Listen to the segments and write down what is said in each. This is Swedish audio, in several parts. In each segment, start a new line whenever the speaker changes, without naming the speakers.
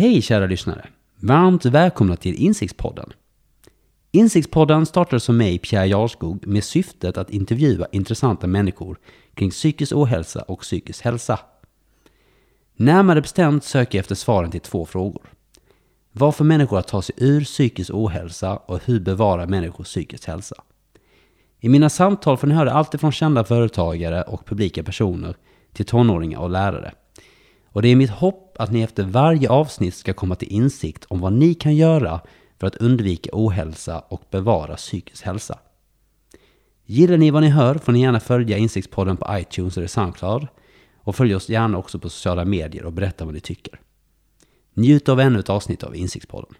Hej kära lyssnare! Varmt välkomna till Insiktspodden. Insiktspodden startade som mig, Pierre Jarskog, med syftet att intervjua intressanta människor kring psykisk ohälsa och psykisk hälsa. Närmare bestämt söker jag efter svaren till två frågor. Vad får människor att ta sig ur psykisk ohälsa och hur bevarar människor psykisk hälsa? I mina samtal får ni höra allt ifrån kända företagare och publika personer till tonåringar och lärare. Och det är mitt hopp att ni efter varje avsnitt ska komma till insikt om vad ni kan göra för att undvika ohälsa och bevara psykisk hälsa. Gillar ni vad ni hör får ni gärna följa Insiktspodden på iTunes eller Soundcloud och följ oss gärna också på sociala medier och berätta vad ni tycker. Njut av ännu ett avsnitt av Insiktspodden.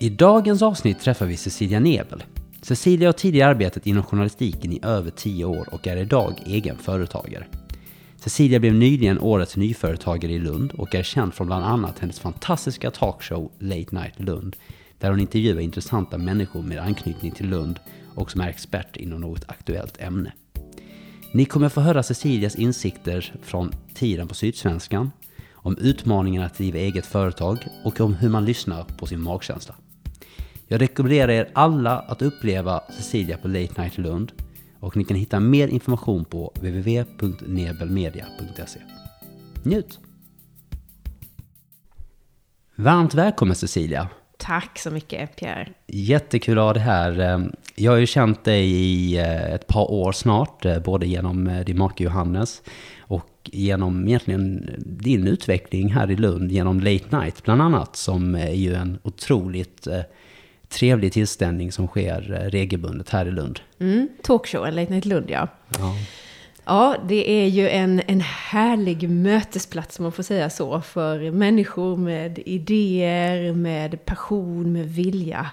I dagens avsnitt träffar vi Cecilia Nebel. Cecilia har tidigare arbetat inom journalistiken i över tio år och är idag egen företagare. Cecilia blev nyligen årets nyföretagare i Lund och är känd från bland annat hennes fantastiska talkshow Late Night Lund, där hon intervjuar intressanta människor med anknytning till Lund och som är expert inom något aktuellt ämne. Ni kommer få höra Cecilias insikter från tiden på Sydsvenskan, om utmaningen att driva eget företag och om hur man lyssnar på sin magkänsla. Jag rekommenderar er alla att uppleva Cecilia på Late Night Lund och ni kan hitta mer information på www.nebelmedia.se. Njut! Varmt välkommen Cecilia!
Tack så mycket Pierre.
Jättekul att ha dig här. Jag har ju känt dig i eh, ett par år snart, eh, både genom eh, din make Johannes och genom egentligen din utveckling här i Lund genom Late Night bland annat, som är ju en otroligt trevlig tillställning som sker regelbundet här i Lund.
Mm, talkshowen Late Night Lund, ja.
ja.
Ja, det är ju en, en härlig mötesplats, om man får säga så, för människor med idéer, med passion, med vilja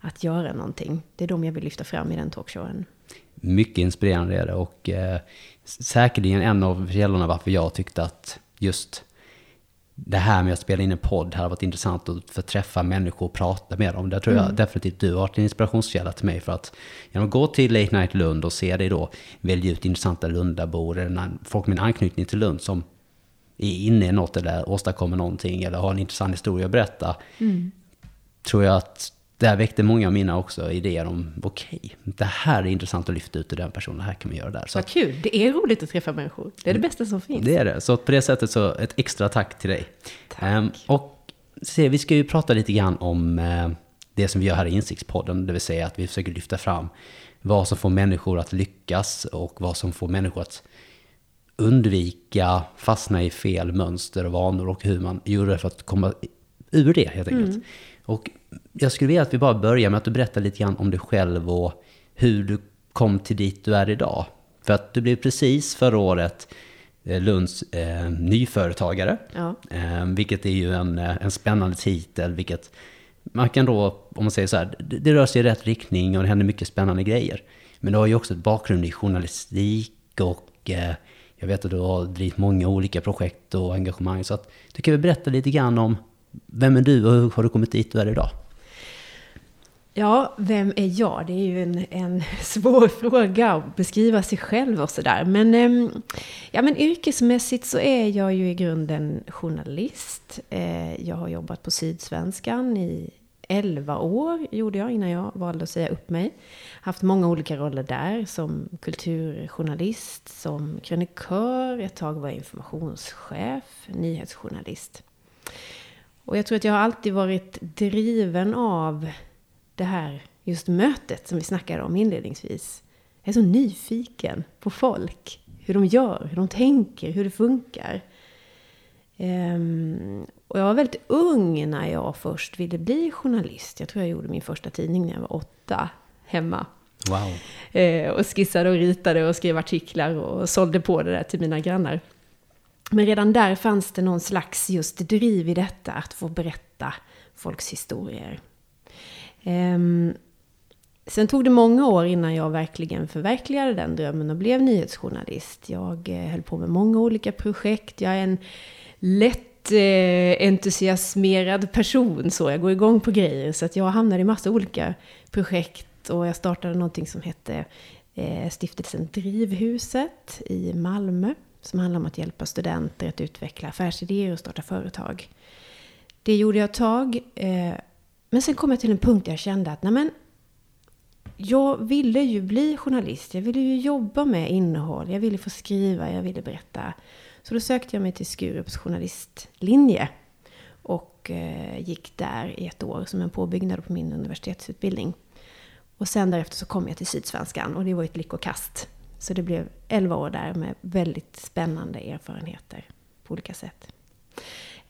att göra någonting. Det är de jag vill lyfta fram i den talkshowen.
Mycket inspirerande är det och eh, säkerligen en av källorna varför jag tyckte att just det här med att spela in en podd hade varit intressant att få träffa människor och prata med dem. Där tror jag mm. definitivt du har varit en inspirationskälla till mig för att genom att gå till Late Night Lund och se dig då välja ut intressanta Lundabor eller folk med en anknytning till Lund som är inne i något eller åstadkommer någonting eller har en intressant historia att berätta. Mm. Tror jag att det här väckte många av mina också idéer om, okej, okay, det här är intressant att lyfta ut till den personen, det här kan man göra där.
Så Vad kul, det är roligt att träffa människor. Det är det bästa som finns.
Det är det, så på det sättet så ett extra tack till dig.
Tack. Um,
och se, vi ska ju prata lite grann om uh, det som vi gör här i Insiktspodden, det vill säga att vi försöker lyfta fram vad som får människor att lyckas och vad som får människor att undvika, fastna i fel mönster och vanor och hur man gör för att komma ur det helt enkelt. Mm. Och jag skulle vilja att vi bara börjar med att du berättar lite grann om dig själv och hur du kom till dit du är idag. För att du blev precis förra året eh, Lunds eh, nyföretagare. Ja. Eh, vilket är ju en, eh, en spännande titel, vilket man kan då, om man säger så här, det, det rör sig i rätt riktning och det händer mycket spännande grejer. Men du har ju också ett bakgrund i journalistik och eh, jag vet att du har drivit många olika projekt och engagemang. Så att du kan väl berätta lite grann om vem är du och hur har du kommit dit du är idag?
Ja, vem är jag? Det är ju en, en svår fråga att beskriva sig själv och sådär. Men, ehm, ja, men yrkesmässigt så är jag ju i grunden journalist. Eh, jag har jobbat på Sydsvenskan i 11 år, gjorde jag innan jag valde att säga upp mig. Haft många olika roller där, som kulturjournalist, som krönikör, ett tag var jag informationschef, nyhetsjournalist. Och jag tror att jag har alltid varit driven av det här just mötet som vi snackade om inledningsvis. Jag är så nyfiken på folk. Hur de gör, hur de tänker, hur det funkar. Um, och jag var väldigt ung när jag först ville bli journalist. Jag tror jag gjorde min första tidning när jag var åtta, hemma.
Wow.
Uh, och skissade och ritade och skrev artiklar och sålde på det där till mina grannar. Men redan där fanns det någon slags just driv i detta, att få berätta folks historier. Um, sen tog det många år innan jag verkligen förverkligade den drömmen och blev nyhetsjournalist. Jag eh, höll på med många olika projekt. Jag är en lätt eh, entusiasmerad person, så jag går igång på grejer. Så att jag hamnade i massa olika projekt och jag startade någonting som hette eh, Stiftelsen Drivhuset i Malmö som handlar om att hjälpa studenter att utveckla affärsidéer och starta företag. Det gjorde jag ett tag. Eh, men sen kom jag till en punkt där jag kände att nej men, jag ville ju bli journalist. Jag ville ju jobba med innehåll. Jag ville få skriva, jag ville berätta. Så då sökte jag mig till Skurups journalistlinje. Och eh, gick där i ett år som en påbyggnad på min universitetsutbildning. Och sen därefter så kom jag till Sydsvenskan och det var ett lyckokast. Så det blev 11 år där med väldigt spännande erfarenheter på olika sätt.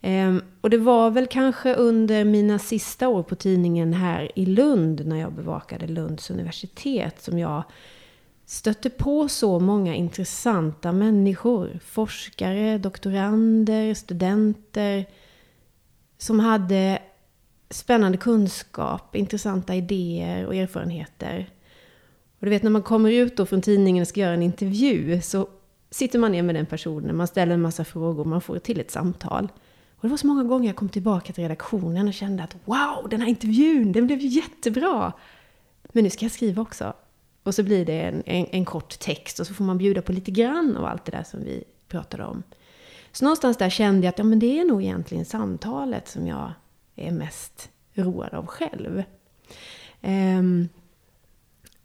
Ehm, och det var väl kanske under mina sista år på tidningen här i Lund, när jag bevakade Lunds universitet, som jag stötte på så många intressanta människor. Forskare, doktorander, studenter. Som hade spännande kunskap, intressanta idéer och erfarenheter. Och du vet när man kommer ut då från tidningen och ska göra en intervju så sitter man ner med den personen, man ställer en massa frågor, man får till ett samtal. Och det var så många gånger jag kom tillbaka till redaktionen och kände att wow, den här intervjun, den blev ju jättebra. Men nu ska jag skriva också. Och så blir det en, en, en, kort text och så får man bjuda på lite grann av allt det där som vi pratade om. Så någonstans där kände jag att ja, men det är nog egentligen samtalet som jag är mest road av själv. Um,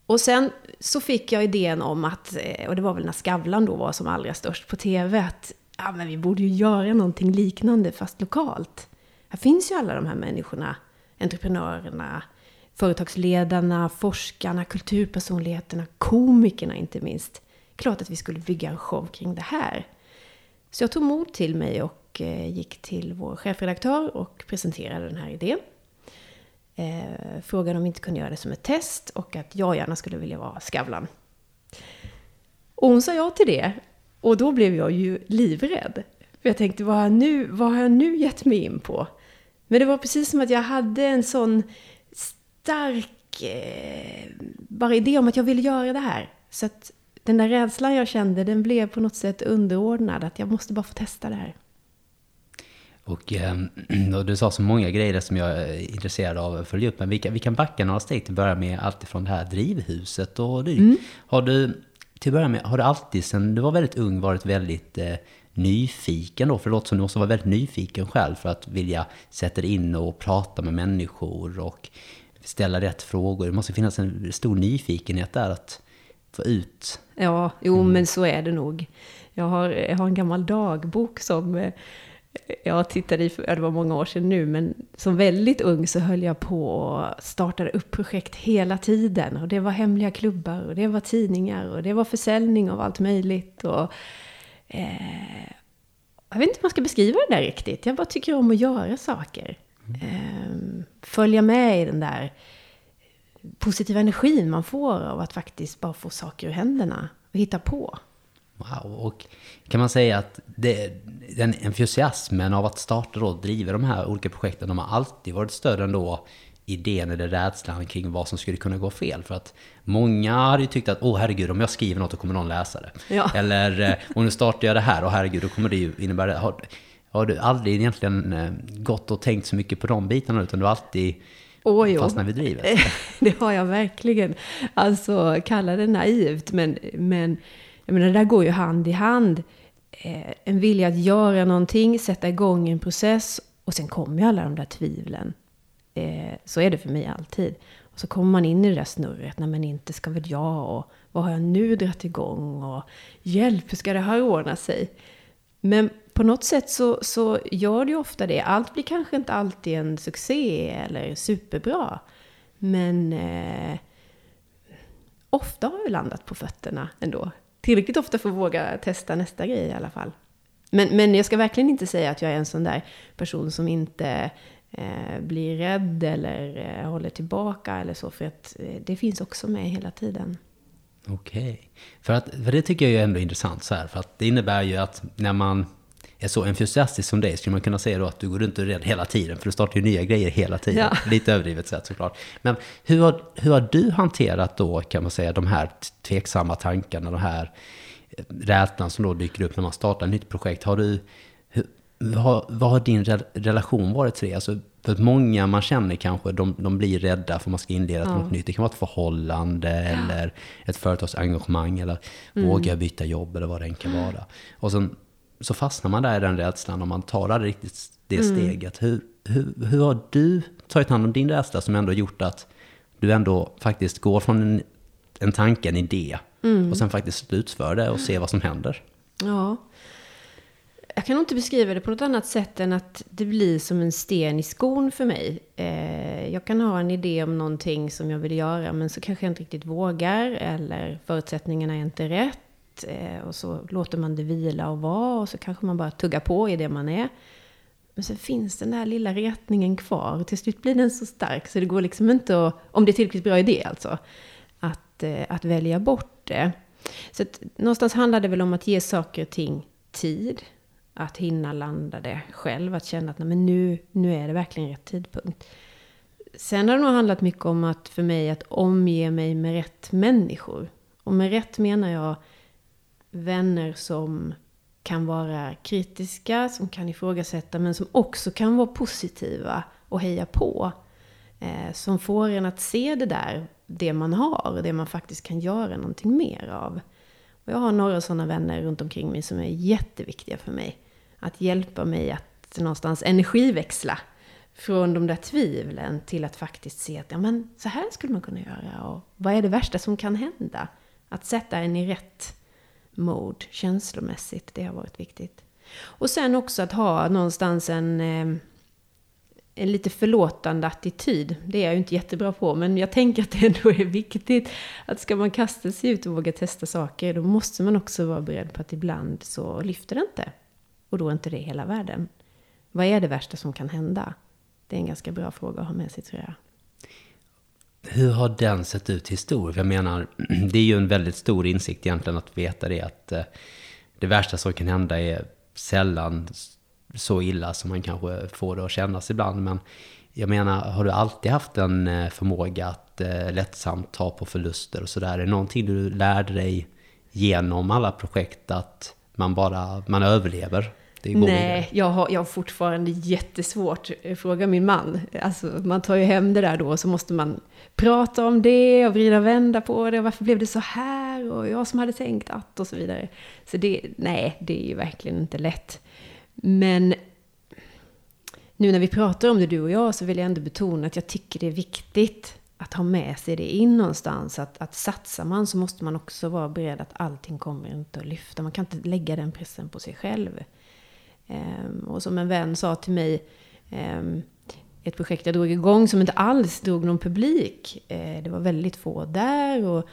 och sen så fick jag idén om att, eh, och det var väl när Skavlan då var som allra störst på TV, att ja, men vi borde ju göra någonting liknande fast lokalt. Här finns ju alla de här människorna, entreprenörerna, företagsledarna, forskarna, kulturpersonligheterna, komikerna inte minst. Klart att vi skulle bygga en show kring det här. Så jag tog mod till mig och eh, gick till vår chefredaktör och presenterade den här idén. Eh, frågade om vi inte kunde göra det som ett test och att jag gärna skulle vilja vara Skavlan. Och hon sa ja till det. Och då blev jag ju livrädd. För jag tänkte, vad har jag nu, vad har jag nu gett mig in på? Men det var precis som att jag hade en sån stark eh, bara idé om att jag ville göra det här. Så att den där rädslan jag kände, den blev på något sätt underordnad. Att jag måste bara få testa det här.
Och, ehm, och, du sa så många grejer som jag är intresserad av att följa upp. Men vi kan, vi kan backa några steg till att börja med. Alltifrån det här drivhuset och dylikt. Mm. Har du, till att börja med, har du alltid sedan du var väldigt ung varit väldigt eh, nyfiken då? För det låter som du måste vara väldigt nyfiken själv för att vilja sätta dig in och prata med människor och ställa rätt frågor. Det måste finnas en stor nyfikenhet där att få ut.
Ja, jo mm. men så är det nog. Jag har, jag har en gammal dagbok som eh, jag tittade i, det var många år sedan nu, men som väldigt ung så höll jag på och startade upp projekt hela tiden. Och det var hemliga klubbar och det var tidningar och det var försäljning av allt möjligt. Och, eh, jag vet inte hur man ska beskriva det där riktigt. Jag bara tycker om att göra saker. Eh, följa med i den där positiva energin man får av att faktiskt bara få saker ur händerna och hitta på.
Wow, och kan man säga att det, den entusiasmen av att starta och driva de här olika projekten, de har alltid varit större än då idén eller rädslan kring vad som skulle kunna gå fel. För att många hade ju tyckt att, åh herregud, om jag skriver något då kommer någon läsa det. Ja. Eller, om nu startar jag det här, och herregud, då kommer det ju innebära... Har, har du aldrig egentligen eh, gått och tänkt så mycket på de bitarna, utan du har alltid oh, fastnat vid drivet?
Det har jag verkligen. Alltså, kalla det naivt, men, men jag menar, det där går ju hand i hand. Eh, en vilja att göra någonting, sätta igång en process och sen kommer ju alla de där tvivlen. Eh, så är det för mig alltid. Och så kommer man in i det där snurret, nej men inte ska väl jag och vad har jag nu dragit igång och hjälp, hur ska det här ordna sig? Men på något sätt så, så gör det ju ofta det. Allt blir kanske inte alltid en succé eller superbra. Men eh, ofta har vi landat på fötterna ändå tillräckligt ofta för att våga testa nästa grej i alla fall. Men, men jag ska verkligen inte säga att jag är en sån där person som inte eh, blir rädd eller eh, håller tillbaka eller så. För att eh, det finns också med hela tiden.
Okej. Okay. För, för det tycker jag är ändå intressant så här. För att det innebär ju att när man är så entusiastisk som dig skulle man kunna säga då att du går runt och är rädd hela tiden. För du startar ju nya grejer hela tiden. Ja. Lite överdrivet sett såklart. Men hur har, hur har du hanterat då, kan man säga, de här tveksamma tankarna, de här eh, rädslan som då dyker upp när man startar ett nytt projekt? Har du, hur, vad, vad har din re relation varit till det? Alltså, För att många man känner kanske, de, de blir rädda för man ska inleda
Ja.
något nytt. Det kan vara ett förhållande eller ett företagsengagemang eller
Mm.
våga byta jobb eller vad det än kan vara. Och sen så fastnar man där i den rädslan och man tar aldrig riktigt det
Mm.
steget. Hur, hur, hur har du tagit hand om din rädsla som ändå gjort att du ändå faktiskt går från en, en tanke, en idé
Mm.
och sen faktiskt slutför det och ser vad som händer?
Ja. Jag kan nog inte beskriva det på något annat sätt än att det blir som en sten i skon för mig. Eh, jag kan ha en idé om någonting som jag vill göra men så kanske jag inte riktigt vågar eller förutsättningarna är inte rätt. Eh, och så låter man det vila och vara och så kanske man bara tuggar på i det man är. Men sen finns den där lilla retningen kvar. Till slut blir den så stark så det går liksom inte att, om det är tillräckligt bra idé alltså, att, eh, att välja bort det. Så att, någonstans handlar det väl om att ge saker och ting tid. Att hinna landa det själv. Att känna att nej, men nu, nu är det verkligen rätt tidpunkt. Sen har det nog handlat mycket om att för mig att omge mig med rätt människor. Och med rätt menar jag vänner som kan vara kritiska, som kan ifrågasätta, men som också kan vara positiva och heja på. Eh, som får en att se det där, det man har och det man faktiskt kan göra någonting mer av. Och jag har några sådana vänner runt omkring mig som är jätteviktiga för mig. Att hjälpa mig att någonstans energiväxla från de där tvivlen till att faktiskt se att ja, men, så här skulle man kunna göra. Och vad är det värsta som kan hända? Att sätta en i rätt mode känslomässigt, det har varit viktigt. Och sen också att ha någonstans en, eh, en lite förlåtande attityd. Det är jag ju inte jättebra på, men jag tänker att det ändå är viktigt. Att ska man kasta sig ut och våga testa saker, då måste man också vara beredd på att ibland så lyfter det inte. Och då är inte det hela världen. Vad är det värsta som kan hända? Det är en ganska bra fråga att ha med sig tror jag.
Hur har den sett ut historiskt? Jag menar, det är ju en väldigt stor insikt egentligen att veta det att eh, det värsta som kan hända är sällan så illa som man kanske får det att kännas ibland. Men jag menar, har du alltid haft en eh, förmåga att eh, lättsamt ta på förluster och sådär? Är det någonting du lärde dig genom alla projekt att man bara, man överlever? Det går vidare?
Nej, jag har, jag har fortfarande jättesvårt. Fråga min man. Alltså, man tar ju hem det där då och så måste man prata om det och vrida och vända på det. Och varför blev det så här? Och jag som hade tänkt att och så vidare. Så det, nej, det är ju verkligen inte lätt. Men nu när vi pratar om det du och jag så vill jag ändå betona att jag tycker det är viktigt att ha med sig det in någonstans. Att, att satsar man så måste man också vara beredd att allting kommer inte att lyfta. Man kan inte lägga den pressen på sig själv. Ehm, och som en vän sa till mig, ehm, ett projekt jag drog igång som inte alls drog någon publik. Eh, det var väldigt få där och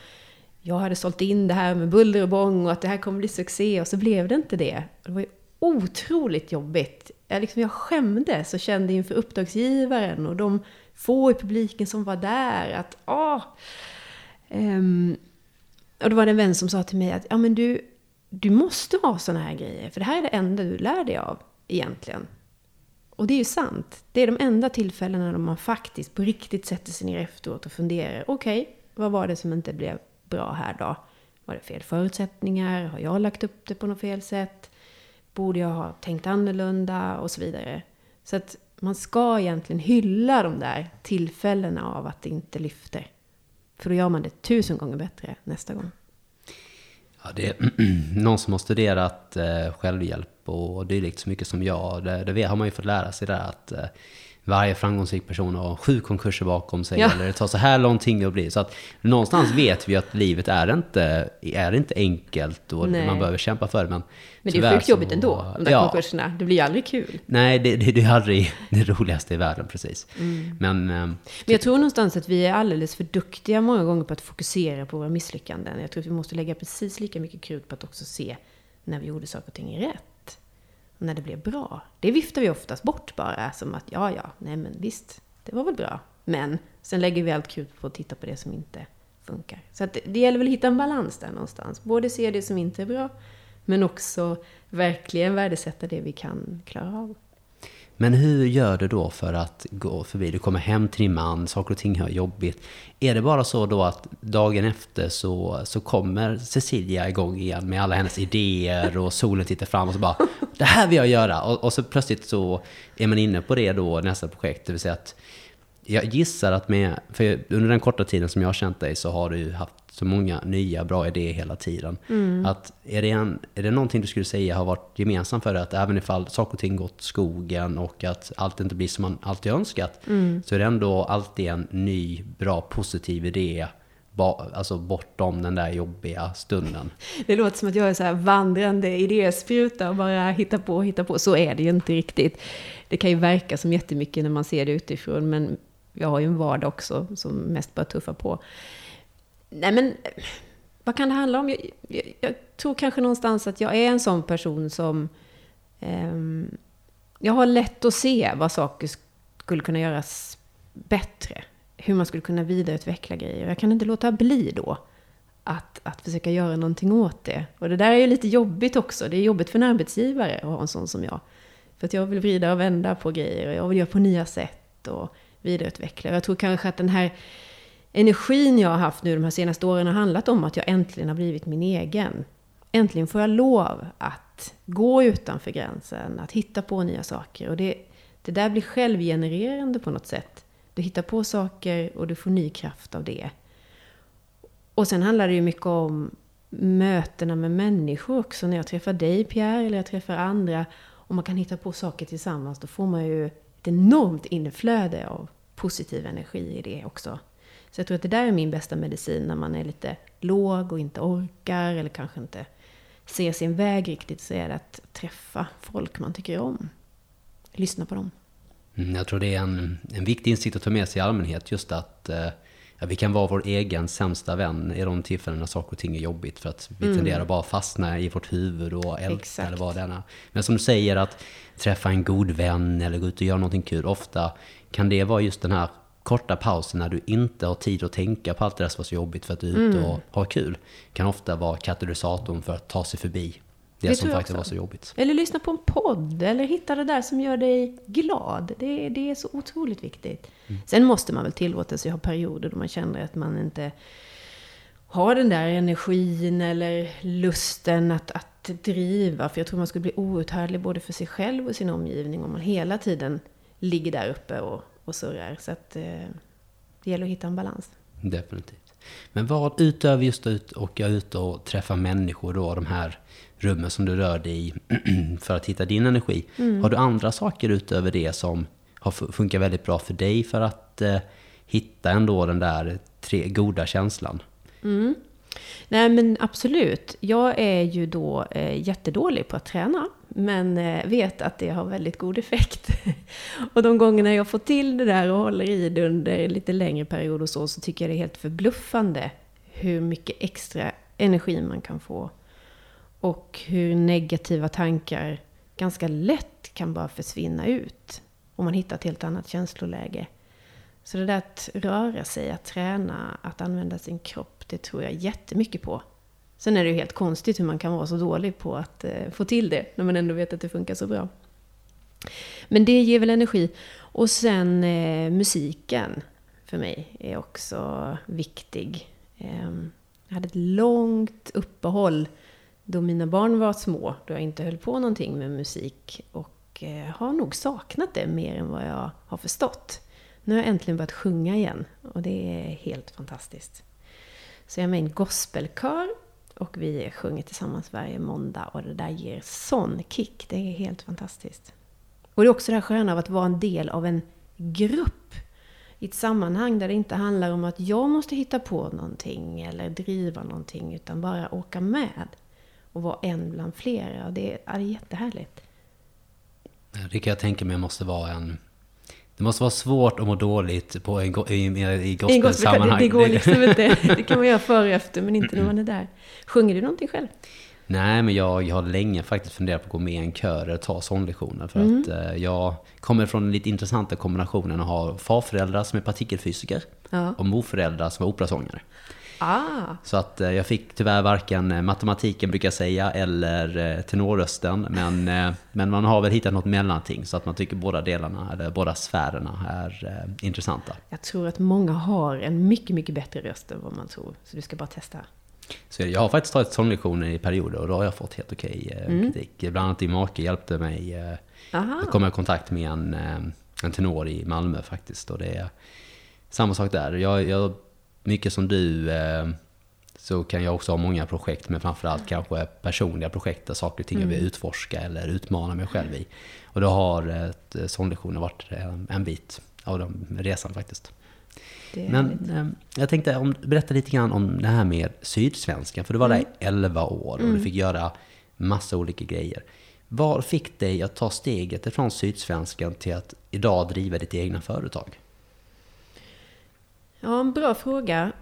jag hade sålt in det här med buller och bång och att det här kommer bli succé och så blev det inte det. Det var ju otroligt jobbigt. Jag, liksom, jag skämdes och kände inför uppdragsgivaren och de få i publiken som var där att ah, ehm, och då var det en vän som sa till mig att ja, men du, du måste ha sådana här grejer, för det här är det enda du lär dig av egentligen. Och det är ju sant. Det är de enda tillfällena då man faktiskt på riktigt sätter sig ner efteråt och funderar. Okej, vad var det som inte blev bra här då? Var det fel förutsättningar? Har jag lagt upp det på något fel sätt? Borde jag ha tänkt annorlunda? Och så vidare. Så att man ska egentligen hylla de där tillfällena av att det inte lyfter. För då gör man det tusen gånger bättre nästa gång.
Ja, det är någon som har studerat eh, självhjälp och dylikt så mycket som jag. Det, det har man ju fått lära sig där att eh, varje framgångsrik person har sju konkurser bakom sig.
Ja.
Eller det tar så här lång tid att bli. Så att någonstans vet vi att livet är inte, är inte enkelt och
Nej.
man behöver kämpa för det. Men,
Men det är sjukt jobbigt ändå, de där
ja,
konkurserna. Det blir ju aldrig kul.
Nej, det, det, det är aldrig det roligaste i världen precis.
Mm.
Men eh,
Men jag tror någonstans att vi är alldeles för duktiga många gånger på att fokusera på våra misslyckanden. Jag tror att vi måste lägga precis lika mycket krut på att också se när vi gjorde saker och ting rätt. Och när det blev bra. Det viftar vi oftast bort bara som att ja, ja, nej men visst, det var väl bra. Men sen lägger vi allt krut på att titta på det som inte funkar. Så att det, det gäller väl att hitta en balans där någonstans. Både se det som inte är bra, men också verkligen värdesätta det vi kan klara av.
Men hur gör du då för att gå förbi? Du kommer hem till din man, saker och ting är jobbigt. Är det bara så då att dagen efter så, så kommer Cecilia igång igen med alla hennes idéer och solen tittar fram och så bara det här vill jag göra. Och, och så plötsligt så är man inne på det då, nästa projekt. Det vill säga att jag gissar att med, för under den korta tiden som jag har känt dig så har du haft så många nya bra idéer hela tiden. Mm. Att är, det en, är det någonting du skulle säga har varit gemensamt för dig? Att även ifall saker och ting gått skogen och att allt inte blir som man alltid önskat. Mm. Så är det ändå alltid en ny, bra, positiv idé alltså bortom den där jobbiga stunden.
Det låter som att jag är så här vandrande idéspruta och bara hittar på och hittar på. Så är det ju inte riktigt. Det kan ju verka som jättemycket när man ser det utifrån, men jag har ju en vardag också som mest bara tuffar på. Nej men, vad kan det handla om? Jag, jag, jag tror kanske någonstans att jag är en sån person som... Eh, jag har lätt att se vad saker skulle kunna göras bättre. Hur man skulle kunna vidareutveckla grejer. Jag kan inte låta bli då att, att försöka göra någonting åt det. Och det där är ju lite jobbigt också. Det är jobbigt för en arbetsgivare att ha en sån som jag. För att jag vill vrida och vända på grejer och jag vill göra på nya sätt och vidareutveckla. Och Jag tror kanske att den här energin jag har haft nu de här senaste åren har handlat om att jag äntligen har blivit min egen. Äntligen får jag lov att gå utanför gränsen, att hitta på nya saker. Och det, det där blir självgenererande på något sätt. Du hittar på saker och du får ny kraft av det. Och sen handlar det ju mycket om mötena med människor också. När jag träffar dig Pierre, eller jag träffar andra, och man kan hitta på saker tillsammans, då får man ju ett enormt inflöde av positiv energi i det också. Så jag tror att det där är min bästa medicin när man är lite låg och inte orkar eller kanske inte ser sin väg riktigt. Så är det att träffa folk man tycker om. Lyssna på dem.
Mm, jag tror det är en, en viktig insikt att ta med sig i allmänhet. Just att eh, ja, vi kan vara vår egen sämsta vän i de tillfällen när saker och ting är jobbigt. För att vi mm. tenderar bara att fastna i vårt huvud och älta eller vad det är. Men som du säger, att träffa en god vän eller gå ut och göra någonting kul. Ofta kan det vara just den här korta pauser när du inte har tid att tänka på allt det där som var så jobbigt för att du är ute mm. och har kul. Kan ofta vara katalysatorn för att ta sig förbi det, det som faktiskt var så jobbigt.
Eller lyssna på en podd, eller hitta det där som gör dig glad. Det, det är så otroligt viktigt. Mm. Sen måste man väl tillåta sig att ha perioder då man känner att man inte har den där energin eller lusten att, att driva. För jag tror man skulle bli outhärdlig både för sig själv och sin omgivning om man hela tiden ligger där uppe och och surrar. Så att eh, det gäller att hitta en balans.
Definitivt. Men vad utöver just att åka ut och träffa människor då, de här rummen som du rör dig i för att hitta din energi. Mm. Har du andra saker utöver det som har funkat väldigt bra för dig för att eh, hitta ändå den där tre, goda känslan?
Mm. Nej men absolut. Jag är ju då eh, jättedålig på att träna. Men eh, vet att det har väldigt god effekt. och de gångerna jag får till det där och håller i det under lite längre period och så, så tycker jag det är helt förbluffande hur mycket extra energi man kan få. Och hur negativa tankar ganska lätt kan bara försvinna ut. Om man hittar ett helt annat känsloläge. Så det där att röra sig, att träna, att använda sin kropp, det tror jag jättemycket på. Sen är det ju helt konstigt hur man kan vara så dålig på att eh, få till det, när man ändå vet att det funkar så bra. Men det ger väl energi. Och sen eh, musiken för mig är också viktig. Eh, jag hade ett långt uppehåll då mina barn var små, då jag inte höll på någonting med musik. Och eh, har nog saknat det mer än vad jag har förstått. Nu har jag äntligen börjat sjunga igen och det är helt fantastiskt. Så jag är med i en gospelkör och vi sjunger tillsammans varje måndag och det där ger sån kick. Det är helt fantastiskt. Och det är också det här sköna av att vara en del av en grupp. I ett sammanhang där det inte handlar om att jag måste hitta på någonting eller driva någonting utan bara åka med. Och vara en bland flera. Och det är, det är jättehärligt.
Det kan jag tänka mig måste vara en det måste vara svårt att må dåligt på en, i, i gospelsammanhang.
Det, det går liksom inte. Det kan man göra före och efter, men inte när man är där. Sjunger du någonting själv?
Nej, men jag, jag har länge faktiskt funderat på att gå med i en kör eller ta sånglektioner. För mm. att eh, jag kommer från den lite intressanta kombinationen att ha farföräldrar som är partikelfysiker ja. och morföräldrar som är operasångare.
Ah.
Så att eh, jag fick tyvärr varken eh, matematiken brukar jag säga eller eh, tenorrösten. Men, men man har väl hittat något mellanting så att man tycker båda delarna, eller båda sfärerna är intressanta.
Jag tror att många har en mycket, mycket bättre röst än vad man tror. Så du ska bara testa.
Så jag har faktiskt tagit sånglektioner i perioder och då har jag fått helt okej
Mm.
kritik. Bland annat din make hjälpte mig.
Aha.
jag kom i kontakt med en, en tenor i Malmö faktiskt. Och det är samma sak där. Jag, jag, mycket som du eh, så kan jag också ha många projekt, men framförallt kanske personliga projekt där saker och ting jag vill utforska eller utmana mig själv i. Och då har ett, eh, sånglektioner varit eh, en bit av den resan faktiskt. Men eh, jag tänkte om, berätta lite grann om det här med Sydsvenskan. För du var där i 11 år och du fick göra massa olika grejer. Vad fick dig att ta steget ifrån Sydsvenskan till att idag driva ditt egna företag?
Ja, en bra fråga.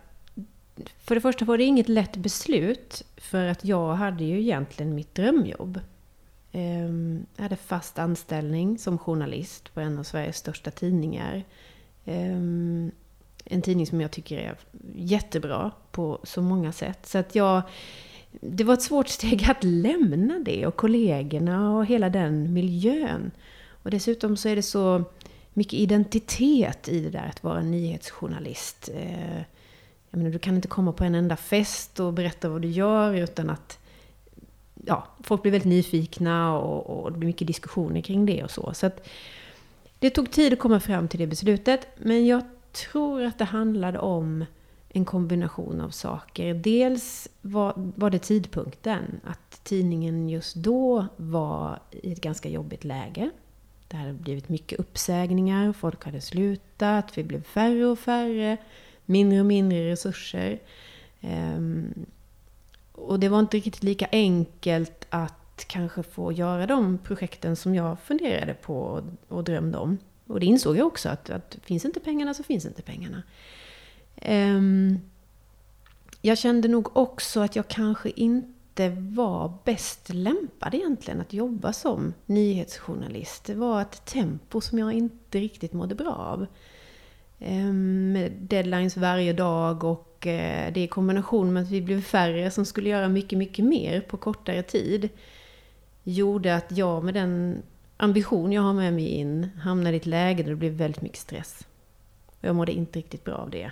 För det första var det inget lätt beslut. För att jag hade ju egentligen mitt drömjobb. Ehm, jag hade fast anställning som journalist på en av Sveriges största tidningar. Ehm, en tidning som jag tycker är jättebra på så många sätt. Så att jag... Det var ett svårt steg att lämna det och kollegorna och hela den miljön. Och dessutom så är det så mycket identitet i det där att vara nyhetsjournalist. Eh, jag menar, du kan inte komma på en enda fest och berätta vad du gör utan att ja, folk blir väldigt nyfikna och, och det blir mycket diskussioner kring det och så. Så att det tog tid att komma fram till det beslutet. Men jag tror att det handlade om en kombination av saker. Dels var, var det tidpunkten. Att tidningen just då var i ett ganska jobbigt läge. Det hade blivit mycket uppsägningar, folk hade slutat, vi blev färre och färre, mindre och mindre resurser. Ehm, och det var inte riktigt lika enkelt att kanske få göra de projekten som jag funderade på och, drömde om. Och det insåg jag också, att, att finns inte pengarna så finns inte pengarna. Ehm, jag kände nog också att jag kanske inte var bäst lämpad egentligen att jobba som nyhetsjournalist. Det var ett tempo som jag inte riktigt mådde bra av. Ehm, med deadlines varje dag och eh, det i kombination med att vi blev färre som skulle göra mycket, mycket mer på kortare tid gjorde att jag med den ambition jag har med mig in hamnade i ett läge där det blev väldigt mycket stress. Och jag mådde inte riktigt bra av det.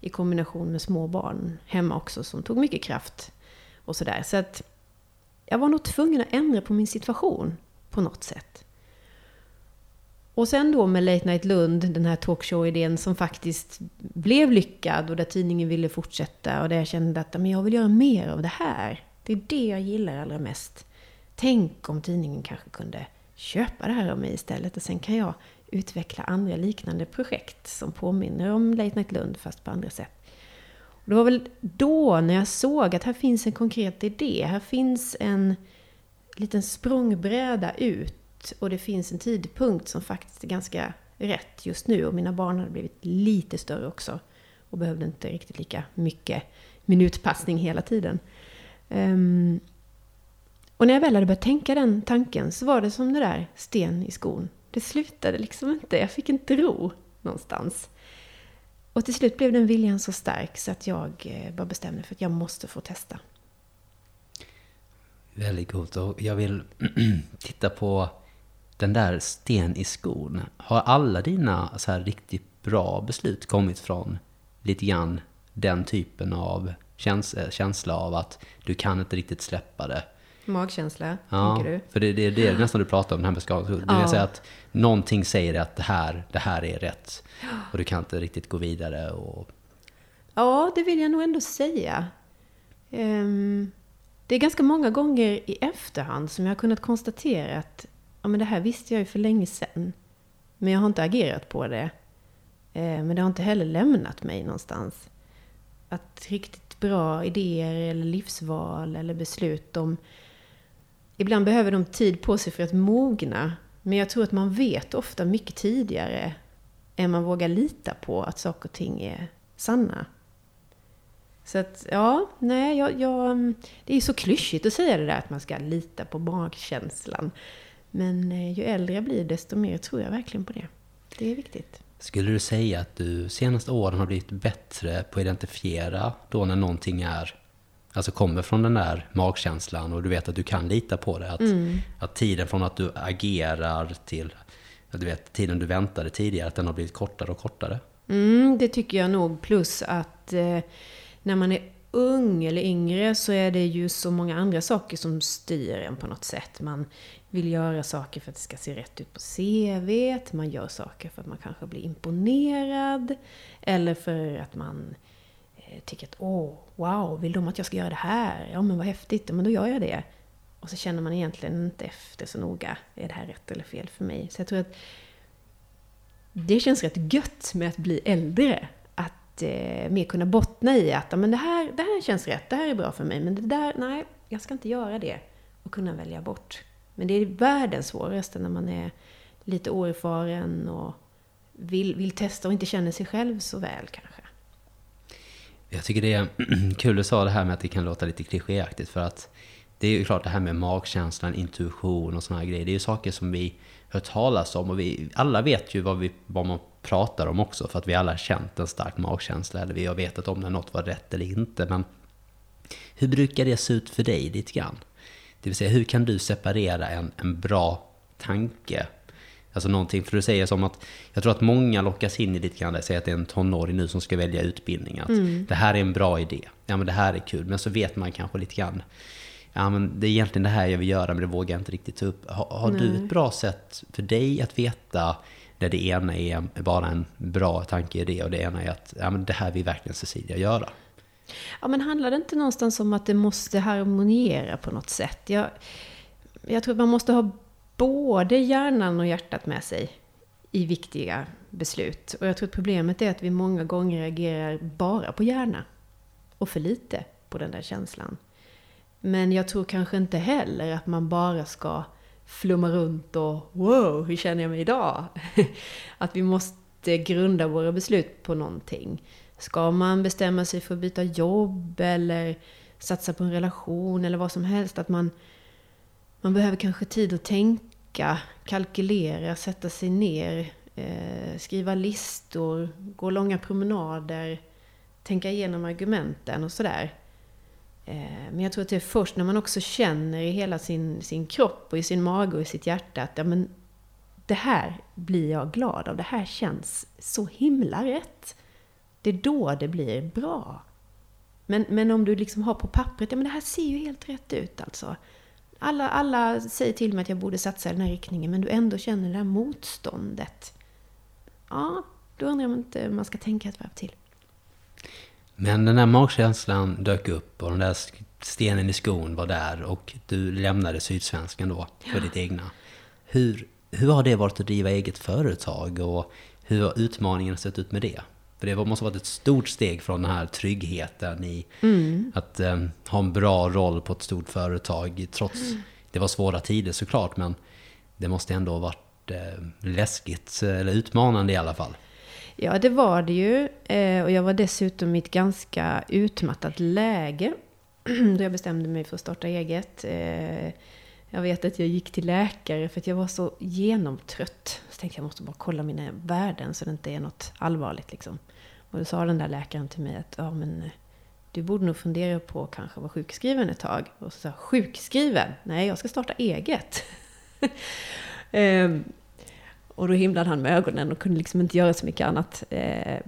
I kombination med små barn hemma också som tog mycket kraft och sådär. Så att jag var nog tvungen att ändra på min situation på något sätt. Och sen då med Late Night Lund, den här talkshow-idén som faktiskt blev lyckad och där tidningen ville fortsätta och där jag kände att men jag vill göra mer av det här. Det är det jag gillar allra mest. Tänk om tidningen kanske kunde köpa det här av mig istället och sen kan jag utveckla andra liknande projekt som påminner om Late Night Lund fast på andra sätt. Och det var väl då när jag såg att här finns en konkret idé, här finns en liten språngbräda ut och det finns en tidpunkt som faktiskt är ganska rätt just nu och mina barn hade blivit lite större också och behövde inte riktigt lika mycket minutpassning hela tiden. Um, och när jag väl hade börjat tänka den tanken så var det som det där sten i skon. Det slutade liksom inte, jag fick inte ro någonstans. Och till slut blev den viljan så stark så att jag eh, bara bestämde mig för att jag måste få testa.
Väldigt coolt. Och jag vill titta på den där sten i skon. Har alla dina så här riktigt bra beslut kommit från lite grann den typen av käns- eh, känsla av att du kan inte riktigt släppa det?
Magkänsla,
Ja,
tänker du?
för det, det, det är nästan du pratar om, den här med skador. Det vill
Ja.
säga att någonting säger att det här, det här är rätt. Och du kan inte riktigt gå vidare. Och,
Ja, det vill jag nog ändå säga. Ehm, det är ganska många gånger i efterhand som jag har kunnat konstatera att ja, men det här visste jag ju för länge sedan. Men jag har inte agerat på det. Eh, Men det har inte heller lämnat mig någonstans. Att riktigt bra idéer eller livsval eller beslut, de, ibland behöver de tid på sig för att mogna. Men jag tror att man vet ofta mycket tidigare än man vågar lita på att saker och ting är sanna. Så att, ja, nej, jag, jag, det är ju så klyschigt att säga det där att man ska lita på magkänslan. Men eh, ju äldre jag blir, desto mer tror jag verkligen på det. Det är viktigt.
skulle du säga att du senaste åren har blivit bättre på att identifiera då när någonting är Alltså kommer från den där magkänslan och du vet att du kan lita på det. Att, att tiden från att du agerar till du vet, tiden du väntade tidigare, att den har blivit kortare och kortare.
Mm, det tycker jag nog. Plus att eh, när man är ung eller yngre så är det ju så många andra saker som styr en på något sätt. Man vill göra saker för att det ska se rätt ut på CV. Man gör saker för att man kanske blir imponerad. Eller för att man eh, tycker att åh, wow, vill de att jag ska göra det här? Ja, men vad häftigt, men då gör jag det. Och så känner man egentligen inte efter så noga. Är det här rätt eller fel för mig? Så jag tror att det känns rätt gött med att bli äldre. Att eh, mer kunna bottna i att men det, här, det här känns rätt, det här är bra för mig. Men det där, nej, jag ska inte göra det. Och kunna välja bort. Men det är världens svåraste när man är lite oerfaren och vill, vill testa och inte känner sig själv så väl kanske.
Jag tycker det är kul du sa det här med att det kan låta lite klichéaktigt för att det är ju klart det här med magkänslan, intuition och såna här grejer. Det är ju saker som vi hört talas om och vi alla vet ju vad, vi, vad man pratar om också för att vi alla har känt en stark magkänsla eller vi har vetat om när något var rätt eller inte. Men hur brukar det se ut för dig lite grann? Det vill säga hur kan du separera en, en bra tanke Alltså någonting, för du säger som att jag tror att många lockas in i lite grann, säger att det är en tonåring nu som ska välja utbildning. Att mm. det här är en bra idé, ja men det här är kul, men så vet man kanske lite grann ja men det är egentligen det här jag vill göra men det vågar jag inte riktigt ta upp. Har, har du ett bra sätt för dig att veta när det ena är bara en bra tankeidé och det ena är att ja, men det här vill verkligen Cecilia göra?
Ja, men handlar det inte någonstans om att det måste harmoniera på något sätt? Jag, jag tror att man måste ha både hjärnan och hjärtat med sig i viktiga beslut. Och jag tror att problemet är att vi många gånger reagerar bara på hjärna och för lite på den där känslan. Men jag tror kanske inte heller att man bara ska flumma runt och wow, hur känner jag mig idag? att vi måste grunda våra beslut på någonting. Ska man bestämma sig för att byta jobb eller satsa på en relation eller vad som helst, att man, man behöver kanske tid att tänka, kalkylera, sätta sig ner, eh, skriva listor, gå långa promenader, tänka igenom argumenten och sådär. Eh, men jag tror att det är först när man också känner i hela sin, sin kropp och i sin mage och i sitt hjärta att ja, men det här blir jag glad av, det här känns så himla rätt. Det är då det blir bra. Men, men om du liksom har på pappret, ja men det här ser ju helt rätt ut alltså. Alla, alla säger till mig att jag borde satsa i den här riktningen, men du ändå känner det här motståndet. Ja, då undrar jag om inte man ska tänka ett varv till.
Men den där magkänslan dök upp och den där stenen i skon var där och du lämnade Sydsvenskan då för ja. ditt egna. Hur, hur har det varit att driva eget företag och hur har utmaningen sett ut med det? För det måste ha varit ett stort steg från den här tryggheten i mm. att um, ha en bra roll på ett stort företag. Trots, mm. det var svåra tider såklart, men det måste ändå ha varit uh, läskigt, eller utmanande i alla fall.
Ja, det var det ju. Eh, och jag var dessutom i ett ganska utmattat läge. Då jag bestämde mig för att starta eget. Eh, jag vet att jag gick till läkare för att jag var så genomtrött. Så tänkte jag måste bara kolla mina värden så det inte är något allvarligt. Liksom. Och då sa den där läkaren till mig att ja, men, eh, du borde nog fundera på att kanske vara sjukskriven ett tag. Och så sa jag, sjukskriven? Nej, jag ska starta eget. Ehm, och då himlade han med ögonen och kunde liksom inte göra så mycket annat. Ehm,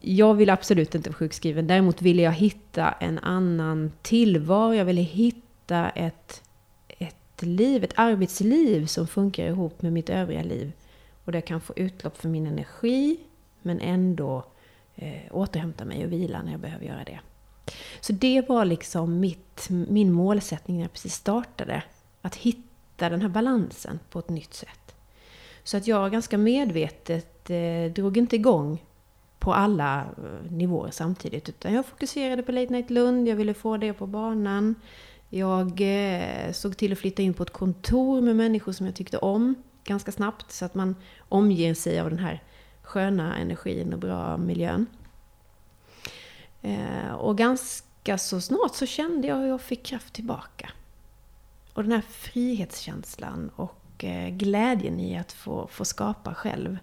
jag ville absolut inte vara sjukskriven. Däremot ville jag hitta en annan tillvaro. Jag ville hitta ett, ett liv, ett arbetsliv som funkar ihop med mitt övriga liv. Och där jag kan få utlopp för min energi, men ändå eh, återhämta mig och vila när jag behöver göra det. Så det var liksom mitt, min målsättning när jag precis startade. Att hitta den här balansen på ett nytt sätt. Så att jag ganska medvetet eh, drog inte igång på alla eh, nivåer samtidigt. Utan jag fokuserade på Late Night Lund, jag ville få det på banan. Jag eh, såg till att flytta in på ett kontor med människor som jag tyckte om ganska snabbt. Så att man omger sig av den här sköna energin och bra miljön. Eh, och ganska så snart så kände jag hur jag fick kraft tillbaka. Och den här frihetskänslan och eh, glädjen i att få, få skapa själv.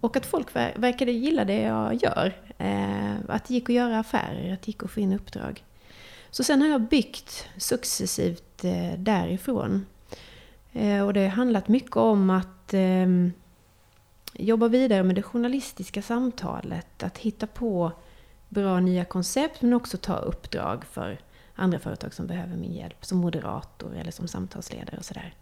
Och att folk verkade gilla det jag gör. Eh, att det gick att göra affärer, att det gick att få in uppdrag. Så sen har jag byggt successivt därifrån. Och det har handlat mycket om att ehm, jobba vidare med det journalistiska samtalet. Att hitta på bra nya koncept men också ta uppdrag för andra företag som behöver min hjälp som moderator eller som samtalsledare och sådär.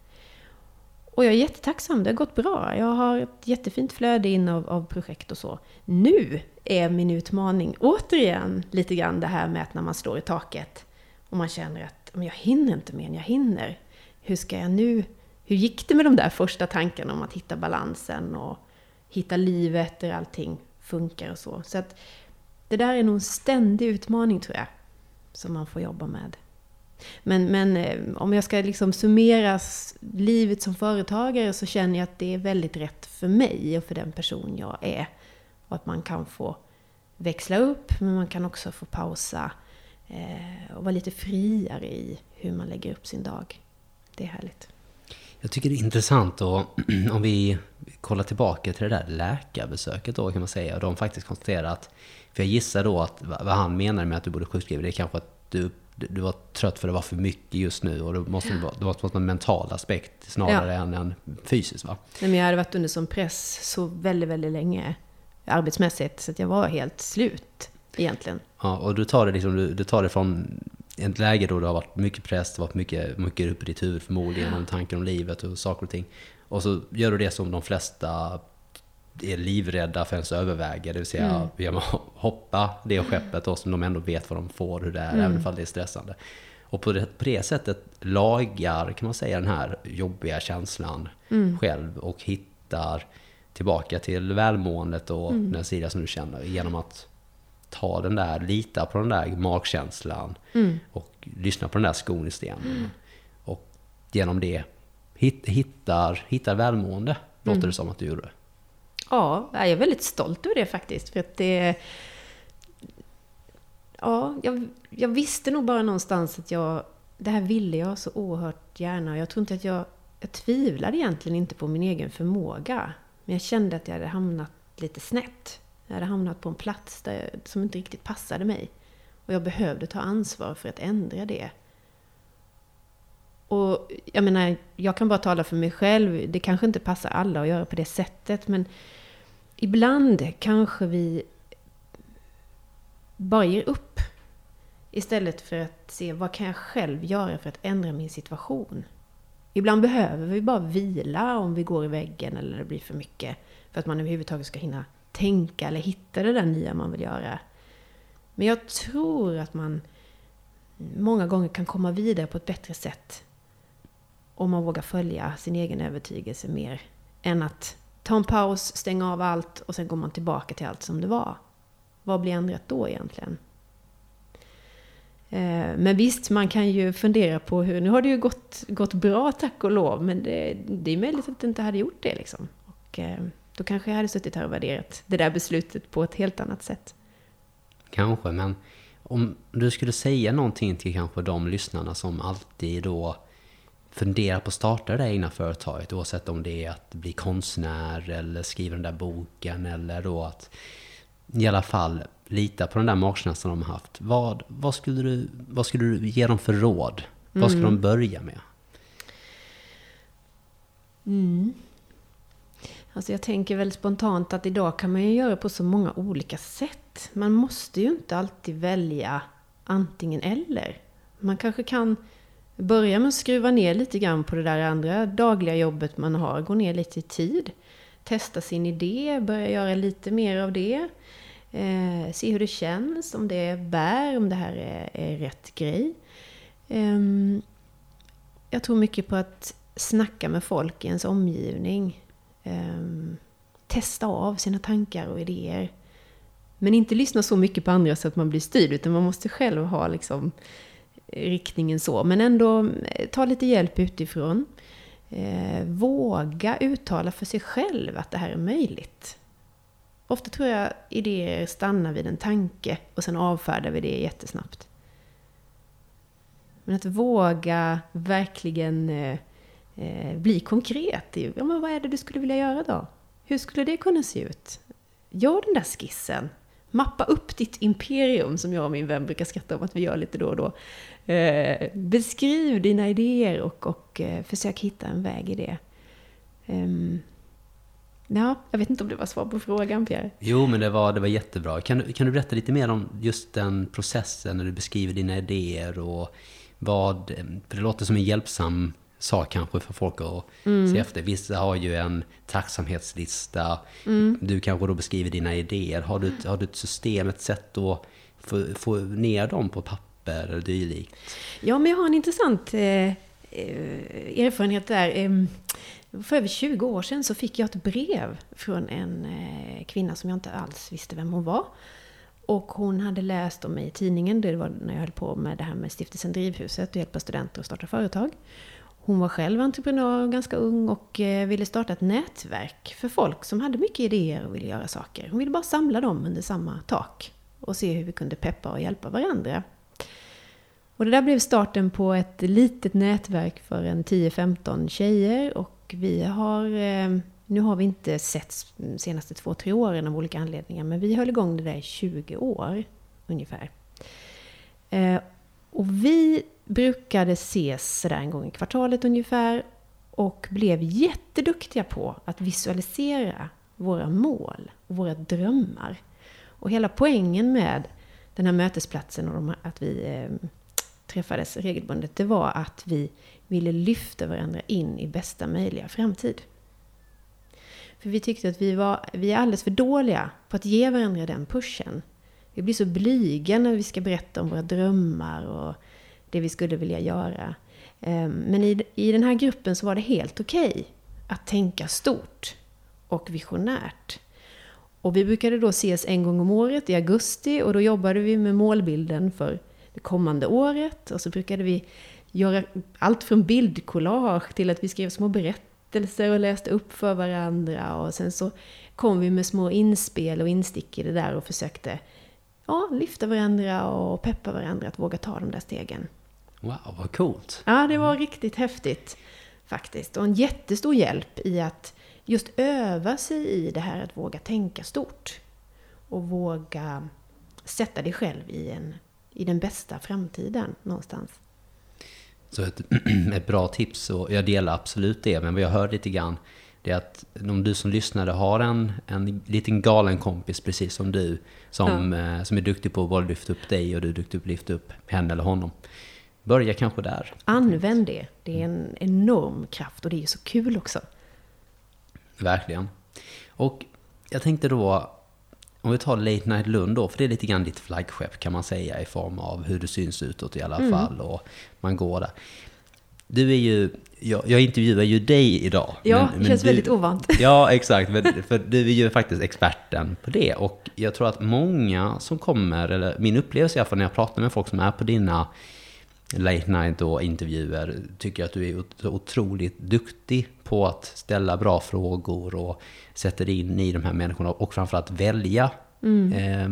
Och jag är jättetacksam, det har gått bra. Jag har ett jättefint flöde in av, av projekt och så. Nu är min utmaning återigen lite grann det här med att när man slår i taket och man känner att men jag hinner inte mer än jag hinner. Hur ska jag nu... Hur gick det med de där första tankarna om att hitta balansen och hitta livet där allting funkar och så. Så att det där är nog en ständig utmaning tror jag, som man får jobba med. Men, men eh, om jag ska liksom summera livet som företagare så känner jag att det är väldigt rätt för mig och för den person jag är. Och att man kan få växla upp, men man kan också få pausa eh, och vara lite friare i hur man lägger upp sin dag. Det är härligt.
Jag tycker det är intressant och om vi kollar tillbaka till det där läkarbesöket då kan man säga. Och de faktiskt konstaterar att, för jag gissar då att vad han menar med att du borde sjukskriva det är kanske att du, du var trött för det var för mycket just nu och det måste vara, det måste vara en mental aspekt snarare ja. än en fysisk va?
Nej, men jag hade varit under sån press så väldigt, väldigt länge arbetsmässigt så att jag var helt slut egentligen.
Ja, och du tar det, liksom, du, du tar det från ett läge då det har varit mycket press, det har varit mycket, mycket upp i ditt huvud förmodligen, om tankar om livet och saker och ting. Och så gör du det som de flesta är livrädda för ens överväger, det vill säga mm. hoppa det skeppet då som de ändå vet vad de får, hur det är, mm. även om det är stressande. Och på det, på det sättet lagar, kan man säga, den här jobbiga känslan mm. själv och hittar tillbaka till välmåendet och mm. den sida som du känner genom att ta den där, lita på den där magkänslan mm. och lyssna på den där skon i stenen. Mm. Och genom det hittar, hittar välmående, låter mm. det som att du gjorde.
Ja, jag är väldigt stolt över det faktiskt. För att det... Ja, jag, jag visste nog bara någonstans att jag... Det här ville jag så oerhört gärna. Jag tror inte att jag... Jag tvivlade egentligen inte på min egen förmåga. Men jag kände att jag hade hamnat lite snett. Jag hade hamnat på en plats där, som inte riktigt passade mig. Och jag behövde ta ansvar för att ändra det. Och jag menar, jag kan bara tala för mig själv. Det kanske inte passar alla att göra på det sättet. Men ibland kanske vi bara ger upp. Istället för att se vad kan jag själv göra för att ändra min situation. Ibland behöver vi bara vila om vi går i väggen eller det blir för mycket. För att man överhuvudtaget ska hinna tänka eller hitta det där nya man vill göra. Men jag tror att man många gånger kan komma vidare på ett bättre sätt om man vågar följa sin egen övertygelse mer än att ta en paus, stänga av allt och sen går man tillbaka till allt som det var. Vad blir ändrat då egentligen? Eh, men visst, man kan ju fundera på hur... Nu har det ju gått, gått bra, tack och lov, men det, det är möjligt att det inte hade gjort det. Liksom. Och, eh, då kanske jag hade suttit här och värderat det där beslutet på ett helt annat sätt.
Kanske, men om du skulle säga någonting till kanske de lyssnarna som alltid då funderar på att starta det egna företaget, oavsett om det är att bli konstnär eller skriva den där boken eller då att i alla fall lita på den där magkänslan de har haft. Vad, vad, skulle du, vad skulle du ge dem för råd? Vad skulle mm. de börja med?
Mm. Alltså jag tänker väl spontant att idag kan man ju göra på så många olika sätt. Man måste ju inte alltid välja antingen eller. Man kanske kan börja med att skruva ner lite grann på det där andra dagliga jobbet man har. Gå ner lite i tid. Testa sin idé, börja göra lite mer av det. Eh, se hur det känns, om det bär, om det här är, är rätt grej. Eh, jag tror mycket på att snacka med folk i ens omgivning. Eh, testa av sina tankar och idéer. Men inte lyssna så mycket på andra så att man blir styrd, utan man måste själv ha liksom riktningen så. Men ändå eh, ta lite hjälp utifrån. Eh, våga uttala för sig själv att det här är möjligt. Ofta tror jag idéer stannar vid en tanke och sen avfärdar vi det jättesnabbt. Men att våga verkligen eh, eh, bli konkret. Ja, men vad är det du skulle vilja göra då? Hur skulle det kunna se ut? Gör den där skissen. Mappa upp ditt imperium, som jag och min vän brukar skratta om att vi gör lite då och då. Eh, beskriv dina idéer och, och eh, försök hitta en väg i det. Um, Ja, jag vet inte om det var svar på frågan Pierre.
Jo, men det var, det var jättebra. Kan, du- kan du berätta lite mer om just den processen när du beskriver dina idéer och vad... Eh, för det låter som en hjälpsam sak kanske för folk att se efter. Vissa har ju en tacksamhetslista. Du kanske då beskriver dina idéer. Har du, har du ett system, ett sätt att få, få ner dem på papper eller dylikt?
Ja, men jag har en intressant eh, erfarenhet där. För över 20 år sedan så fick jag ett brev från en eh, kvinna som jag inte alls visste vem hon var. Och hon hade läst om mig i tidningen, det var när jag höll på med det här med stiftelsen Drivhuset och hjälpa studenter att starta företag. Hon var själv entreprenör, ganska ung och eh, ville starta ett nätverk för folk som hade mycket idéer och ville göra saker. Hon ville bara samla dem under samma tak och se hur vi kunde peppa och hjälpa varandra. Och det där blev starten på ett litet nätverk för en 10-15 tjejer och vi har, eh, nu har vi inte sett de senaste två, tre åren av olika anledningar, men vi höll igång det där i 20 år ungefär. Eh, och vi brukade ses sådär en gång i kvartalet ungefär och blev jätteduktiga på att visualisera våra mål och våra drömmar. Och hela poängen med den här mötesplatsen och de, att vi eh, träffades regelbundet, det var att vi ville lyfta varandra in i bästa möjliga framtid. För vi tyckte att vi, var, vi är alldeles för dåliga på att ge varandra den pushen. Vi blir så blyga när vi ska berätta om våra drömmar och det vi skulle vilja göra. Ehm, men i, i den här gruppen så var det helt okej att tänka stort och visionärt. Och vi brukade då ses en gång om året i augusti och då jobbade vi med målbilden för det kommande året. Och så brukade vi göra allt från bildkollage till att vi skrev små berättelser och läste upp för varandra. Och sen så kom vi med små inspel och instick i det där och försökte ja, lyfta varandra och peppa varandra att våga ta de där stegen.
Wow, vad coolt.
Ja, det var riktigt häftigt faktiskt. Och en jättestor hjälp i att just öva sig i det här att våga tänka stort. Och våga sätta dig själv i, en, i den bästa framtiden någonstans.
Så ett, ett bra tips, och jag delar absolut det, men vad jag hör lite grann, det är att om du som lyssnare har en, en liten galen kompis precis som du, som, eh, som är duktig på att bara lyfta upp dig och du är duktig på att lyfta upp henne eller honom. Börja kanske där.
Använd det. Det är en enorm kraft och det är så kul också.
Verkligen. Och jag tänkte då, om vi tar Late Night Lund då, för det är lite grann ditt flaggskepp kan man säga i form av hur du syns utåt i alla
Mm.
fall och man går där. Du är ju, jag, jag intervjuar ju dig idag.
Ja, det känns
du,
väldigt ovant.
Ja, exakt. Men, för du är ju faktiskt experten på det. Och jag tror att många som kommer, eller min upplevelse i alla fall när jag pratar med folk som är på dina late night och intervjuer, tycker att du är otroligt duktig på att ställa bra frågor och sätta dig in i de här människorna och framförallt välja, eh,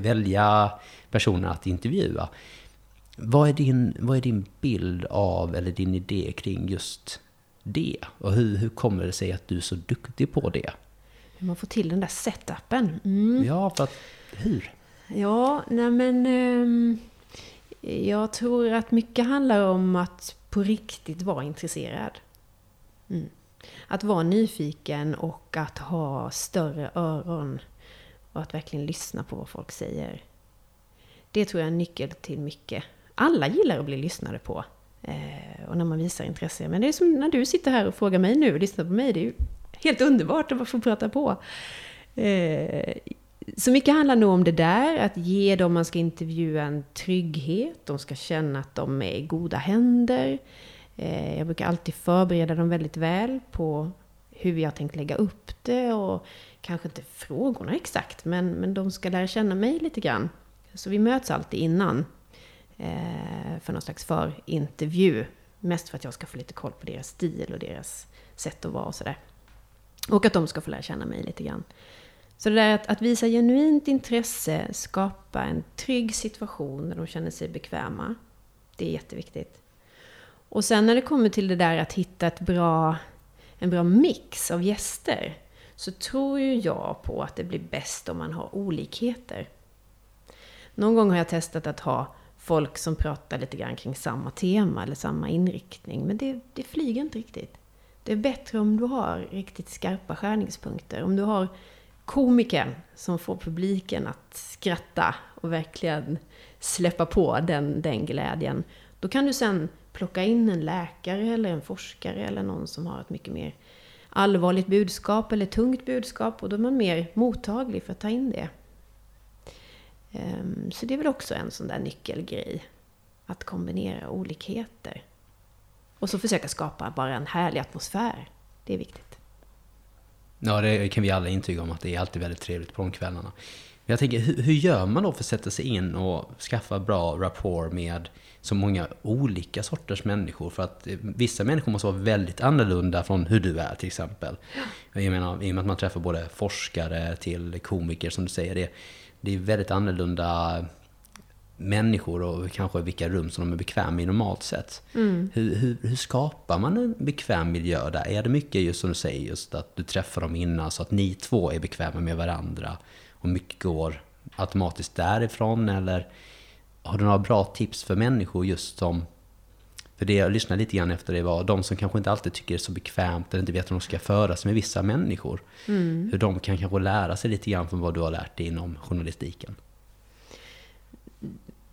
välja personer att intervjua. Vad är, din, vad är din bild av, eller din idé kring just det? Och hur, hur kommer det sig att du är så duktig på det?
Hur man får till den där setupen. Mm.
Ja, för att, hur?
Ja, nej men... ehm, jag tror att mycket handlar om att på riktigt vara intresserad. Mm. Att vara nyfiken och att ha större öron. Och att verkligen lyssna på vad folk säger. Det tror jag är en nyckel till mycket. Alla gillar att bli lyssnade på. Eh, och när man visar intresse. Men det är som när du sitter här och frågar mig nu och lyssnar på mig. Det är ju helt underbart att få prata på. Eh, så mycket handlar nog om det där, att ge dem man ska intervjua en trygghet. De ska känna att de är i goda händer. Eh, jag brukar alltid förbereda dem väldigt väl på hur jag tänkt lägga upp det och kanske inte frågorna exakt, men, men de ska lära känna mig lite grann. Så vi möts alltid innan eh, för någon slags förintervju. Mest för att jag ska få lite koll på deras stil och deras sätt att vara och sådär. Och att de ska få lära känna mig lite grann. Så det där att, att visa genuint intresse, skapa en trygg situation där de känner sig bekväma. Det är jätteviktigt. Och sen när det kommer till det där att hitta ett bra, en bra mix av gäster. Så tror ju jag på att det blir bäst om man har olikheter. Någon gång har jag testat att ha folk som pratar lite grann kring samma tema eller samma inriktning. Men det, det flyger inte riktigt. Det är bättre om du har riktigt skarpa skärningspunkter. Om du har komikern som får publiken att skratta och verkligen släppa på den, den glädjen. Då kan du sen plocka in en läkare eller en forskare eller någon som har ett mycket mer allvarligt budskap eller tungt budskap och då är man mer mottaglig för att ta in det. Ehm, så det är väl också en sån där nyckelgrej. Att kombinera olikheter. Och så försöka skapa bara en härlig atmosfär. Det är viktigt.
Ja, det kan vi alla intyga om att det är alltid väldigt trevligt på de kvällarna. Men jag tänker, hur, hur gör man då för att sätta sig in och skaffa bra rapport med så många olika sorters människor? För att eh, vissa människor måste vara väldigt annorlunda från hur du är till exempel. Jag menar, i och med att man träffar både forskare till komiker som du säger. Det, det är väldigt annorlunda människor och kanske vilka rum som de är bekväma i normalt sett. Mm. Hur, hur, hur, skapar man en bekväm miljö där? Är det mycket just som du säger, just att du träffar dem innan så att ni två är bekväma med varandra och mycket går automatiskt därifrån? Eller har du några bra tips för människor just som för det jag lyssnade lite grann efter det var de som kanske inte alltid tycker det är så bekvämt eller inte vet hur de ska föra sig med vissa människor. Mm. Hur de kan kanske lära sig lite grann från vad du har lärt dig inom journalistiken.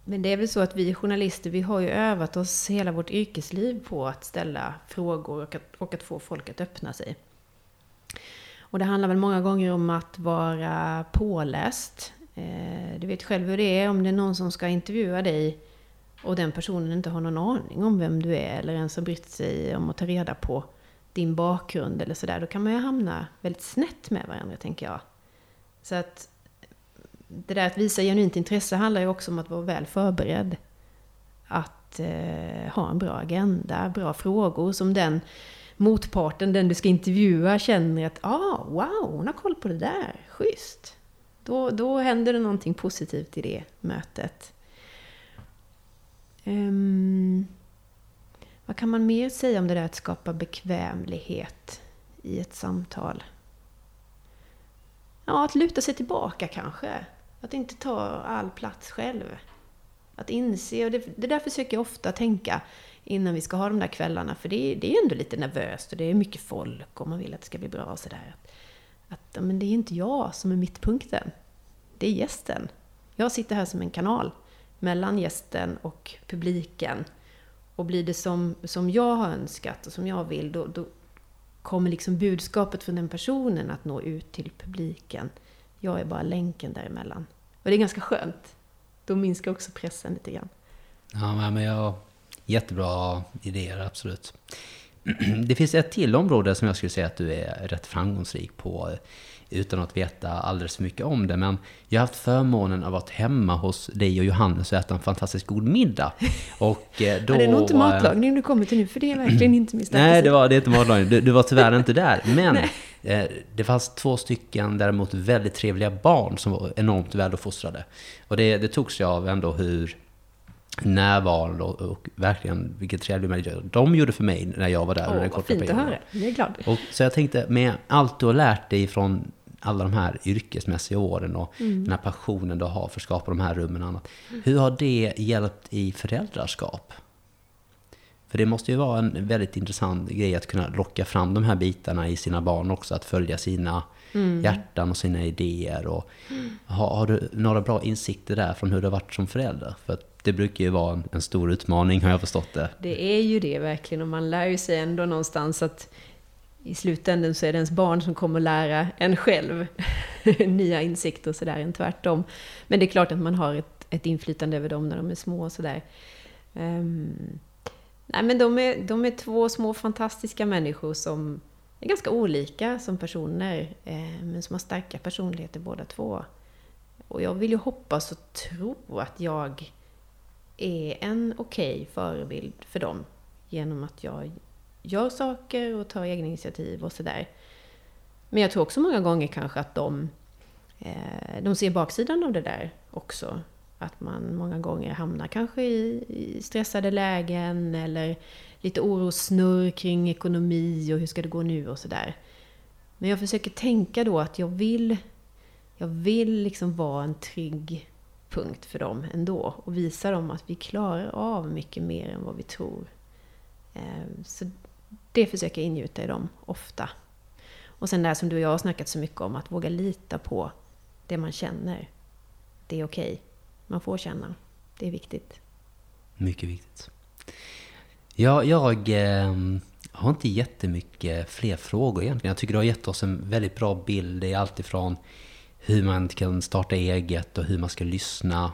Men det är väl så att vi journalister, vi har ju övat oss hela vårt yrkesliv på att ställa frågor och att, och att få folk att öppna sig. Och det handlar väl många gånger om att vara påläst. Eh, du vet själv hur det är om det är någon som ska intervjua dig och den personen inte har någon aning om vem du är eller ens har brytt sig om att ta reda på din bakgrund eller sådär. Då kan man ju hamna väldigt snett med varandra, tänker jag. Så att det där att visa genuint intresse handlar ju också om att vara väl förberedd. Att eh, ha en bra agenda, bra frågor som den motparten, den du ska intervjua, känner att ah, wow, hon har koll på det där, schysst. Då, då händer det någonting positivt i det mötet. Um, vad kan man mer säga om det där att skapa bekvämlighet i ett samtal? Ja, att luta sig tillbaka kanske. Att inte ta all plats själv. Att inse, och det, det där försöker jag ofta tänka innan vi ska ha de där kvällarna. För det, det är ändå lite nervöst och det är mycket folk och man vill att det ska bli bra och sådär. Att, men det är inte jag som är mittpunkten. Det är gästen. Jag sitter här som en kanal mellan gästen och publiken. Och blir det som, som jag har önskat och som jag vill, då, då kommer liksom budskapet från den personen att nå ut till publiken. Jag är bara länken däremellan. Och det är ganska skönt. Då minskar också pressen lite grann.
Ja, men jag... Jättebra idéer, absolut. Det finns ett till område som jag skulle säga att du är rätt framgångsrik på utan att veta alldeles för mycket om det. Men jag har haft förmånen av att vara hemma hos dig och Johannes och äta en fantastiskt god middag. Och då,
ja, det är nog inte matlagning du kommer till nu, för det är verkligen inte min
Nej, det, var, det är inte matlagning. Du, du var tyvärr inte där. Men eh, det fanns två stycken däremot väldigt trevliga barn som var enormt väluppfostrade. Och det, det togs jag av ändå hur närvarande och, och, verkligen vilket trevligt miljö de gjorde för mig när jag var där.
Åh, vad fint att höra. Jag är glad.
Och, så jag tänkte, med allt du har lärt dig från alla de här yrkesmässiga åren och mm. den här passionen du har för att skapa de här rummen och annat. Hur har det hjälpt i föräldraskap? För det måste ju vara en väldigt intressant grej att kunna locka fram de här bitarna i sina barn också. Att följa sina mm. hjärtan och sina idéer. Och, har, har, du några bra insikter där från hur det har varit som förälder? För det brukar ju vara en, en, stor utmaning har jag förstått det.
Det är ju det verkligen och man lär ju sig ändå någonstans att i slutändan så är det ens barn som kommer lära en själv nya insikter och sådär, än tvärtom. Men det är klart att man har ett, ett inflytande över dem när de är små och sådär. Um, nej men de är, de är två små fantastiska människor som är ganska olika som personer, eh, men som har starka personligheter båda två. Och jag vill ju hoppas och tro att jag är en okej okay förebild för dem genom att jag gör saker och tar egna initiativ och sådär. Men jag tror också många gånger kanske att de, eh, de ser baksidan av det där också. Att man många gånger hamnar kanske i, i stressade lägen eller lite orossnurr kring ekonomi och hur ska det gå nu och sådär. Men jag försöker tänka då att jag vill, jag vill liksom vara en trygg punkt för dem ändå och visa dem att vi klarar av mycket mer än vad vi tror. Ehm, så det försöker jag ingjuta i dem ofta. Och sen det här som du och jag har snackat så mycket om, att våga lita på det man känner. Det är okej. Okay. Man får känna. Det är viktigt.
Mycket viktigt. Ja, jag eh, har inte jättemycket fler frågor egentligen. Jag tycker du har gett oss en väldigt bra bild. Det är alltifrån hur man kan starta eget och hur man ska lyssna.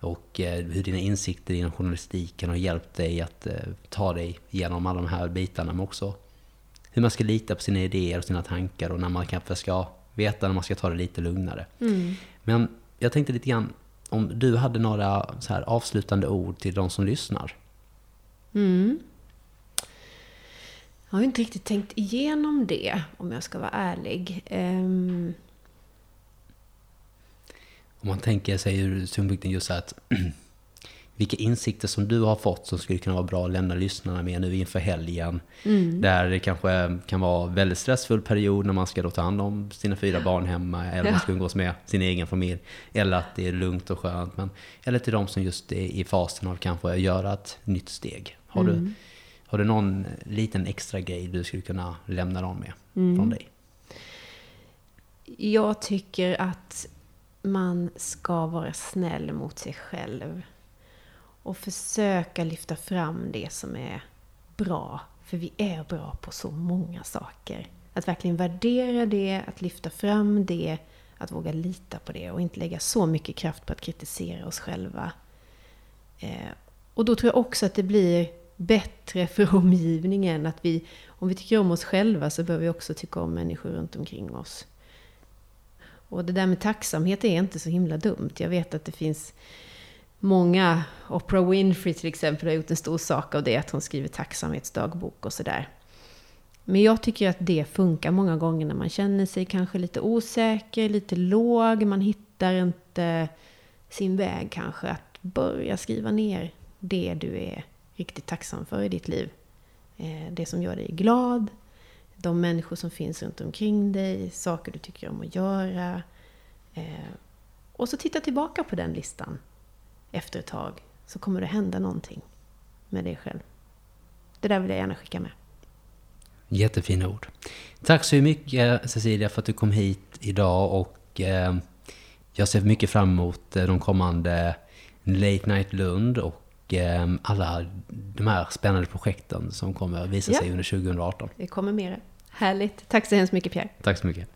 Och eh, hur dina insikter inom journalistiken har hjälpt dig att eh, ta dig igenom alla de här bitarna. Men också hur man ska lita på sina idéer och sina tankar och när man kanske ska veta när man ska ta det lite lugnare. Mm. Men jag tänkte lite grann om du hade några så här avslutande ord till de som lyssnar.
Mm. Jag har inte riktigt tänkt igenom det, om jag ska vara ärlig. Um...
Om man tänker sig ur synpunkten just att vilka insikter som du har fått som skulle kunna vara bra att lämna lyssnarna med nu inför helgen. Mm. Där det kanske kan vara en väldigt stressfull period när man ska då ta hand om sina fyra barn hemma eller man ska umgås med sin egen familj. Eller att det är lugnt och skönt. Men, eller till de som just är i fasen av kanske göra ett nytt steg. Har, mm. du, har du någon liten extra grej du skulle kunna lämna dem med mm. från dig?
Jag tycker att man ska vara snäll mot sig själv. Och försöka lyfta fram det som är bra. För vi är bra på så många saker. Att verkligen värdera det, att lyfta fram det, att våga lita på det och inte lägga så mycket kraft på att kritisera oss själva. Eh, och då tror jag också att det blir bättre för omgivningen. Att vi, om vi tycker om oss själva så bör vi också tycka om människor runt omkring oss. Och det där med tacksamhet är inte så himla dumt. Jag vet att det finns många, Oprah Winfrey till exempel har gjort en stor sak av det, att hon skriver tacksamhetsdagbok och sådär. Men jag tycker att det funkar många gånger när man känner sig kanske lite osäker, lite låg, man hittar inte sin väg kanske. Att börja skriva ner det du är riktigt tacksam för i ditt liv. Eh, det som gör dig glad, de människor som finns runt omkring dig, saker du tycker om att göra. Eh, och så titta tillbaka på den listan efter ett tag så kommer det hända någonting med dig själv. Det där vill jag gärna skicka med.
Jättefina ord. Tack så mycket Cecilia för att du kom hit idag och eh, jag ser mycket fram emot eh, de kommande Late Night Lund och eh, alla de här spännande projekten som kommer att visa ja. sig under 2018.
Det kommer mer. Härligt. Tack så hemskt mycket Pierre.
Tack så mycket.